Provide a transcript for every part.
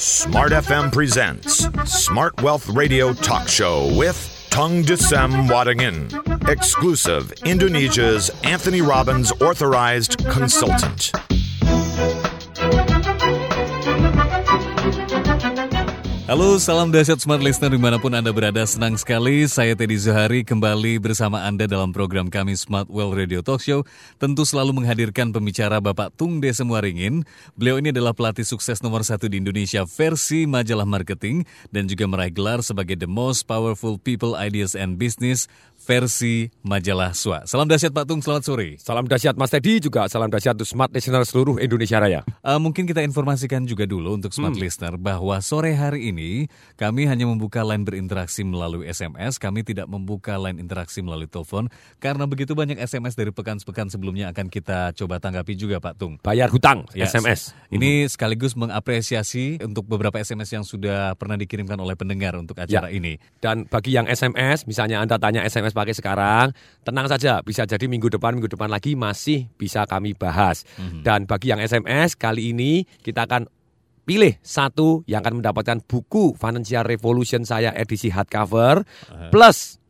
Smart FM presents Smart Wealth Radio Talk Show with Tung Desem Wadingin, exclusive Indonesia's Anthony Robbins authorized consultant. Halo, salam dahsyat smart listener di mana pun Anda berada. Senang sekali saya Teddy Zuhari kembali bersama Anda dalam program kami Smart Well Radio Talk Show. Tentu selalu menghadirkan pembicara Bapak Tung Desa Muaringin. Beliau ini adalah pelatih sukses nomor satu di Indonesia versi majalah marketing dan juga meraih gelar sebagai The Most Powerful People, Ideas and Business versi majalah SWA. Salam dahsyat Pak Tung, selamat sore. Salam dahsyat Mas Teddy, juga salam dahsyat untuk smart listener seluruh Indonesia Raya. Uh, mungkin kita informasikan juga dulu untuk smart Hmm. listener bahwa sore hari ini kami hanya membuka line berinteraksi melalui SMS, kami tidak membuka line interaksi melalui telepon karena begitu banyak SMS dari pekan-pekan sebelumnya akan kita coba tanggapi juga Pak Tung. Bayar hutang, Yes. SMS. Ini sekaligus mengapresiasi untuk beberapa SMS yang sudah pernah dikirimkan oleh pendengar untuk acara Ya. ini. Dan bagi yang SMS, misalnya Anda tanya SMS pakai sekarang, tenang saja, bisa jadi minggu depan, minggu depan lagi masih bisa kami bahas. Mhm. Dan bagi yang SMS, kali ini kita akan pilih satu yang akan mendapatkan buku Financial Revolution saya edisi hardcover, plus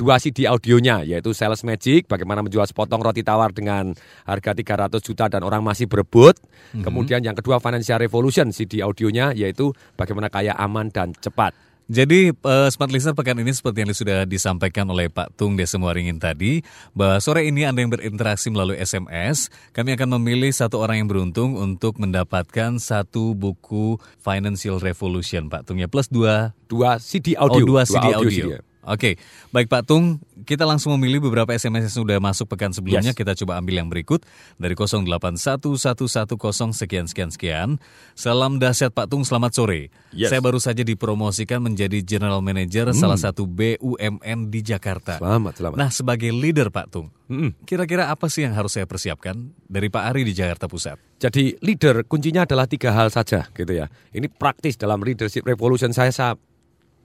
dua CD audionya, yaitu Sales Magic, bagaimana menjual sepotong roti tawar dengan harga 300 juta dan orang masih berebut. Kemudian yang kedua Financial Revolution, CD audionya, yaitu bagaimana kaya aman dan cepat. Jadi eh, Smart Listener pekan ini seperti yang sudah disampaikan oleh Pak Tung Desa Muaringin tadi, bahwa sore ini Anda yang berinteraksi melalui SMS, kami akan memilih satu orang yang beruntung untuk mendapatkan satu buku Financial Revolution Pak Tung ya, plus dua, Dua CD oh, audio. dua CD audio. CD. Oke, baik Pak Tung, kita langsung memilih beberapa SMS yang sudah masuk pekan sebelumnya. Yes. Kita coba ambil yang berikut dari 081110 sekian sekian sekian. Salam dahsyat Pak Tung, selamat sore. Yes. Hmm. Saya baru saja dipromosikan menjadi General Manager salah satu BUMN di Jakarta. Selamat, selamat. Nah, sebagai leader Pak Tung, Mm-mm. kira-kira apa sih yang harus saya persiapkan dari Pak Ari di Jakarta Pusat? Jadi leader kuncinya adalah tiga hal saja gitu ya. Ini praktis dalam leadership revolution saya saya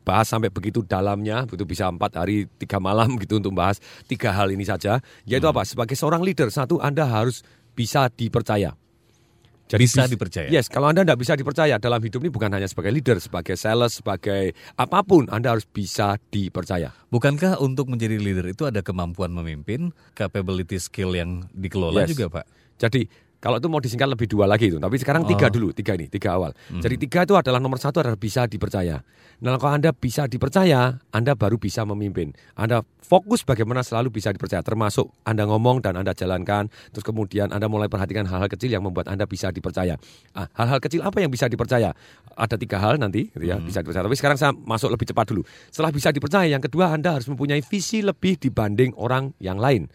bahas sampai begitu dalamnya, itu bisa empat hari tiga malam gitu untuk bahas tiga hal ini saja. Yaitu apa? Sebagai seorang leader satu Anda harus bisa dipercaya. Bisa bis- dipercaya? Yes, kalau Anda tidak bisa dipercaya dalam hidup ini bukan hanya sebagai leader, sebagai sales, sebagai apa pun Anda harus bisa dipercaya. Bukankah untuk menjadi leader itu ada kemampuan memimpin, capability skill yang dikelola Yes. juga Pak? Jadi kalau itu mau disingkat lebih dua lagi itu, tapi sekarang Oh. tiga dulu, tiga ini, tiga awal. Jadi tiga itu adalah nomor satu adalah bisa dipercaya. Nah kalau Anda bisa dipercaya, Anda baru bisa memimpin. Anda fokus bagaimana selalu bisa dipercaya, termasuk Anda ngomong dan Anda jalankan, terus kemudian Anda mulai perhatikan hal-hal kecil yang membuat Anda bisa dipercaya. Ah, hal-hal kecil apa yang bisa dipercaya? Ada tiga hal nanti, gitu ya, bisa dipercaya. Tapi sekarang saya masuk lebih cepat dulu. Setelah bisa dipercaya, yang kedua Anda harus mempunyai visi lebih dibanding orang yang lain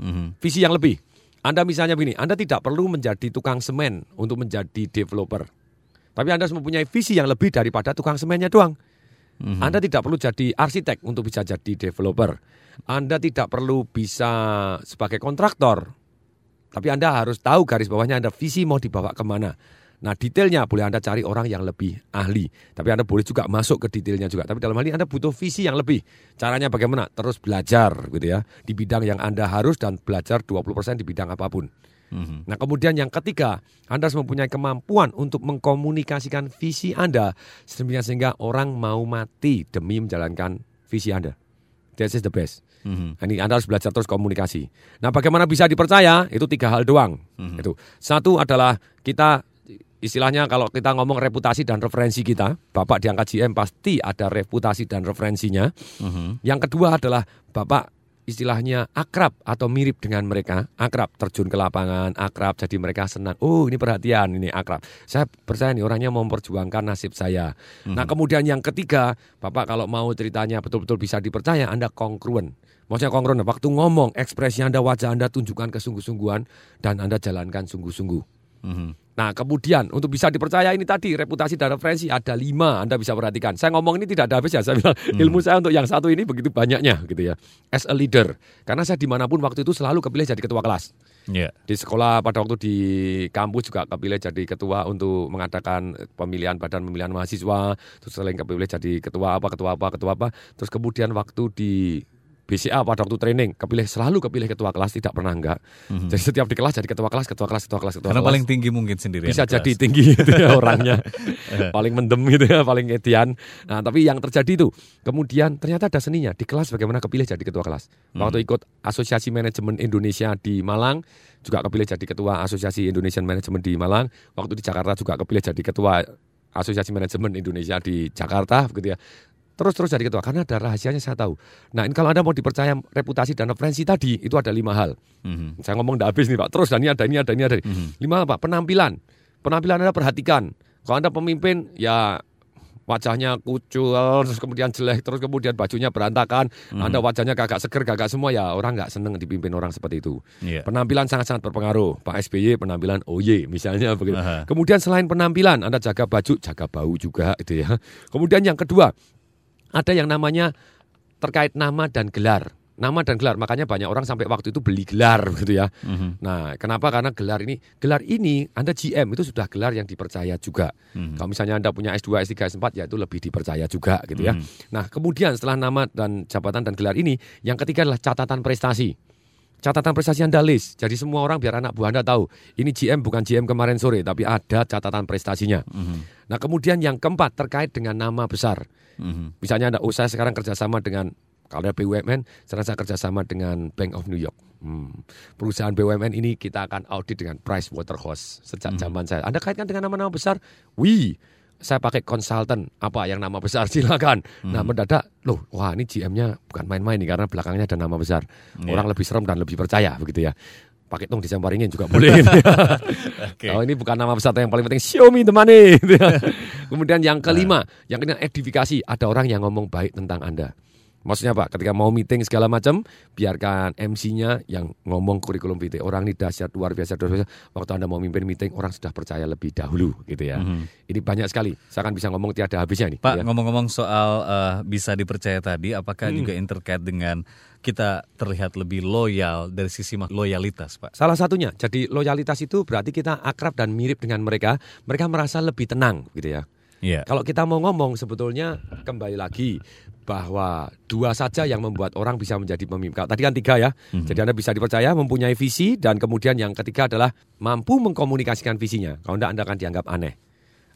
Mhm. visi yang lebih. Anda misalnya begini, Anda tidak perlu menjadi tukang semen untuk menjadi developer. Tapi Anda harus mempunyai visi yang lebih daripada tukang semennya doang. Mhm. Anda tidak perlu jadi arsitek untuk bisa jadi developer. Anda tidak perlu bisa sebagai kontraktor. Tapi Anda harus tahu garis bawahnya Anda visi mau dibawa ke mana. Nah detailnya boleh Anda cari orang yang lebih ahli. Tapi Anda boleh juga masuk ke detailnya juga. Tapi dalam hal ini Anda butuh visi yang lebih. Caranya bagaimana? Terus belajar gitu ya. Di bidang yang Anda harus dan belajar 20% di bidang apa pun. Mhm. Nah kemudian yang ketiga, Anda harus mempunyai kemampuan untuk mengkomunikasikan visi Anda sehingga orang mau mati demi menjalankan visi Anda. That is the best. Mhm. Nah, Ini Anda harus belajar terus komunikasi. Nah bagaimana bisa dipercaya? Itu tiga hal doang. Mhm. Itu satu adalah kita istilahnya kalau kita ngomong reputasi dan referensi kita, Bapak diangkat GM pasti ada reputasi dan referensinya. Mhm. Yang kedua adalah Bapak istilahnya akrab atau mirip dengan mereka, akrab terjun ke lapangan, akrab jadi mereka senang. Oh, ini perhatian, ini akrab. Saya percaya nih orangnya mau memperjuangkan nasib saya. Nah, kemudian yang ketiga, Bapak kalau mau ceritanya betul-betul bisa dipercaya, Anda kongruen. Maksudnya kongruen, waktu ngomong, ekspresi Anda, wajah Anda tunjukkan kesungguh-sungguhan dan Anda jalankan sungguh-sungguh. Mhm. Nah, kemudian untuk bisa dipercaya ini tadi reputasi dan referensi ada lima, Anda bisa perhatikan. Saya ngomong ini tidak ada habis ya. Saya bilang ilmu saya untuk yang satu ini begitu banyaknya gitu ya. As a leader, karena saya di mana pun waktu itu selalu kepilih jadi ketua kelas. Ya. Di sekolah pada waktu di kampus juga kepilih jadi ketua untuk mengadakan pemilihan badan pemilihan mahasiswa. Terus selain kepilih jadi ketua apa, ketua apa, ketua apa. Terus kemudian waktu di BCA pada waktu training kepilih selalu kepilih ketua kelas tidak pernah enggak. Jadi setiap di kelas jadi ketua kelas, ketua kelas, ketua kelas, ketua Karena kelas. paling tinggi mungkin sendiri. bisa jadi tinggi gitu ya orangnya. Paling mendem gitu ya paling edian nah tapi yang terjadi itu kemudian ternyata ada seninya di kelas bagaimana kepilih jadi ketua kelas. Waktu ikut asosiasi manajemen Indonesia di Malang juga kepilih jadi ketua asosiasi Indonesian Management di Malang. Waktu di Jakarta juga kepilih jadi ketua asosiasi manajemen Indonesia di Jakarta begitu ya terus terus jadi ketua karena ada rahasianya saya tahu nah ini kalau anda mau dipercaya reputasi dan referensi tadi itu ada lima hal Mhm. saya ngomong tidak habis nih Pak. Terus dan ini ada ini ada ini ada. Lima apa? Penampilan. Penampilan Anda perhatikan. Kalau Anda pemimpin ya wajahnya kucul terus kemudian jelek terus kemudian bajunya berantakan Anda wajahnya gagak seger gagak semua ya orang nggak seneng dipimpin orang seperti itu Iya. penampilan sangat-sangat berpengaruh Pak SBY penampilan OY misalnya begitu Aha. kemudian selain penampilan Anda jaga baju jaga bau juga itu ya kemudian yang kedua ada yang namanya terkait nama dan gelar nama dan gelar makanya banyak orang sampai waktu itu beli gelar gitu ya Mhm. Nah, kenapa? Karena gelar ini, gelar ini Anda GM itu sudah gelar yang dipercaya juga. Mhm. Kalau misalnya Anda punya S2, S3, S4 ya itu lebih dipercaya juga gitu ya. Mhm. Nah, kemudian setelah nama dan jabatan dan gelar ini, yang ketiga adalah catatan prestasi. Catatan prestasi Anda list. Jadi semua orang biar anak buah Anda tahu, ini GM bukan GM kemarin sore, tapi ada catatan prestasinya. Mhm. Nah, kemudian yang keempat terkait dengan nama besar. Mhm. Misalnya Anda, oh saya sekarang kerjasama dengan kalau BUMN, sekarang saya kerjasama dengan Bank of New York. Hmm. Perusahaan BUMN ini kita akan audit dengan Price Waterhouse sejak zaman saya. Anda kaitkan dengan nama-nama besar? Wih, saya pakai konsultan apa yang nama besar silakan. Nah mendadak, loh, wah ini GM-nya bukan main-main nih karena belakangnya ada nama besar. Iya. Orang lebih serem dan lebih percaya begitu ya. Pakai tong disemparingin juga boleh. Oke. Kalau ini bukan nama besar yang paling penting, show me the money. Kemudian yang kelima, yang kedua edifikasi. Ada orang yang ngomong baik tentang Anda. Maksudnya Pak, ketika mau meeting segala macam, biarkan MC-nya yang ngomong kurikulum vitae. Orang ini dahsyat, luar biasa, luar biasa. Waktu Anda mau mimpin meeting, orang sudah percaya lebih dahulu gitu ya. Ini banyak sekali. Saya akan bisa ngomong tiada habisnya nih. Pak, ya. ngomong-ngomong soal eh, bisa dipercaya tadi, apakah Hmm. juga terkait dengan kita terlihat lebih loyal dari sisi loyalitas, Pak? Salah satunya, jadi loyalitas itu berarti kita akrab dan mirip dengan mereka. Mereka merasa lebih tenang gitu ya. Iya. Kalau kita mau ngomong sebetulnya kembali lagi bahwa dua saja yang membuat orang bisa menjadi pemimpin. Tadi kan tiga ya. Jadi Anda bisa dipercaya, mempunyai visi dan kemudian yang ketiga adalah mampu mengkomunikasikan visinya. Kalau Anda Anda akan dianggap aneh.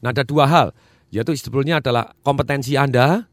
Nah, ada dua hal, yaitu sebetulnya adalah kompetensi Anda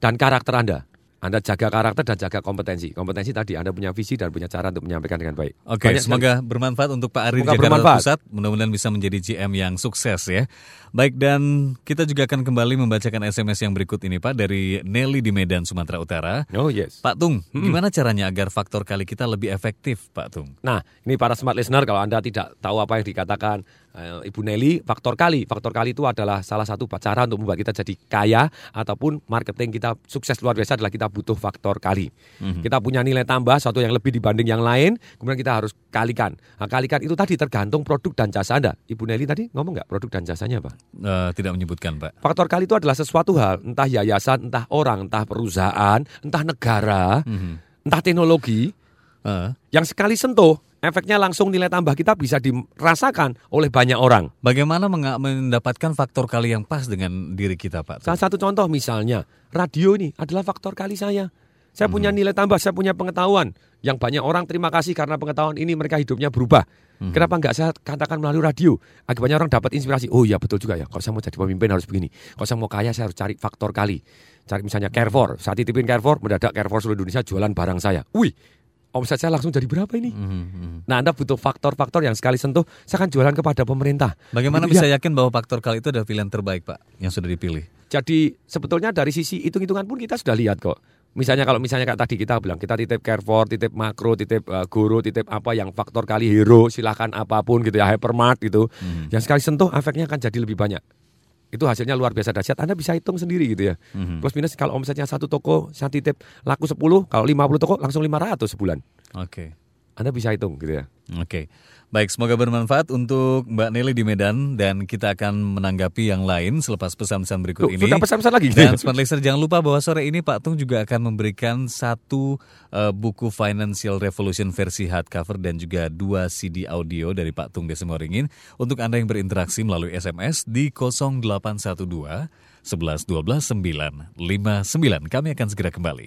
dan karakter Anda. Anda jaga karakter dan jaga kompetensi. Kompetensi tadi Anda punya visi dan punya cara untuk menyampaikan dengan baik. Oke, Banyak sekali. semoga bermanfaat untuk Pak Ari Semoga Jakarta bermanfaat. Pusat. Mudah-mudahan bisa menjadi GM yang sukses ya. Baik, dan kita juga akan kembali membacakan SMS yang berikut ini Pak dari Nelly di Medan, Sumatera Utara. Oh yes. Pak Tung, gimana caranya agar faktor kali kita lebih efektif, Pak Tung? Nah, ini para smart listener kalau Anda tidak tahu apa yang dikatakan Ibu Nelly, faktor kali. Faktor kali itu adalah salah satu cara untuk membuat kita jadi kaya ataupun marketing kita sukses luar biasa adalah kita butuh faktor kali. Kita punya nilai tambah satu yang lebih dibanding yang lain, kemudian kita harus kalikan. Nah, kalikan itu tadi tergantung produk dan jasa Anda. Ibu Nelly tadi ngomong nggak produk dan jasanya apa? Eh, tidak menyebutkan, Pak. Faktor kali itu adalah sesuatu hal, entah yayasan, entah orang, entah perusahaan, entah negara, entah teknologi, Eh, yang sekali sentuh, efeknya langsung nilai tambah kita bisa dirasakan oleh banyak orang. bagaimana mendapatkan faktor kali yang pas dengan diri kita, Pak? Salah satu contoh misalnya, radio ini adalah faktor kali saya. Saya punya nilai tambah, saya punya pengetahuan. Yang banyak orang terima kasih karena pengetahuan ini mereka hidupnya berubah. Kenapa enggak saya katakan melalui radio? Agar banyak orang dapat inspirasi. Oh iya betul juga ya, kalau saya mau jadi pemimpin harus begini. Kalau saya mau kaya saya harus cari faktor kali. Cari misalnya Carrefour, saat titipin Carrefour, mendadak Carrefour seluruh Indonesia jualan barang saya. Wih, omset saya langsung jadi berapa ini? Mhm. Nah, Anda butuh faktor-faktor yang sekali sentuh, saya akan jualan kepada pemerintah. Bagaimana Itu bisa ya. yakin bahwa faktor kali itu adalah pilihan terbaik, Pak, yang sudah dipilih? Jadi sebetulnya dari sisi hitung-hitungan pun kita sudah lihat kok. Misalnya kalau misalnya kayak tadi kita bilang kita titip Carrefour, titip Makro, titip uh, Goro, titip apa yang faktor kali hero, silahkan apa pun gitu ya, hypermart gitu. Yang sekali sentuh efeknya akan jadi lebih banyak. Itu hasilnya luar biasa dahsyat. Anda bisa hitung sendiri gitu ya. Plus minus kalau omsetnya satu toko, saya titip laku 10, kalau 50 toko langsung 500 sebulan. Oke. Anda bisa hitung gitu ya. Oke, baik semoga bermanfaat untuk Mbak Nelly di Medan dan kita akan menanggapi yang lain selepas pesan-pesan berikut Loh, ini. sudah pesan-pesan lagi Dan? Smart Listener jangan lupa bahwa sore ini Pak Tung juga akan memberikan satu eh, buku Financial Revolution versi hardcover dan juga dua CD audio dari Pak Tung Desemoringin untuk Anda yang berinteraksi melalui SMS di 0812 11 12 959. Kami akan segera kembali.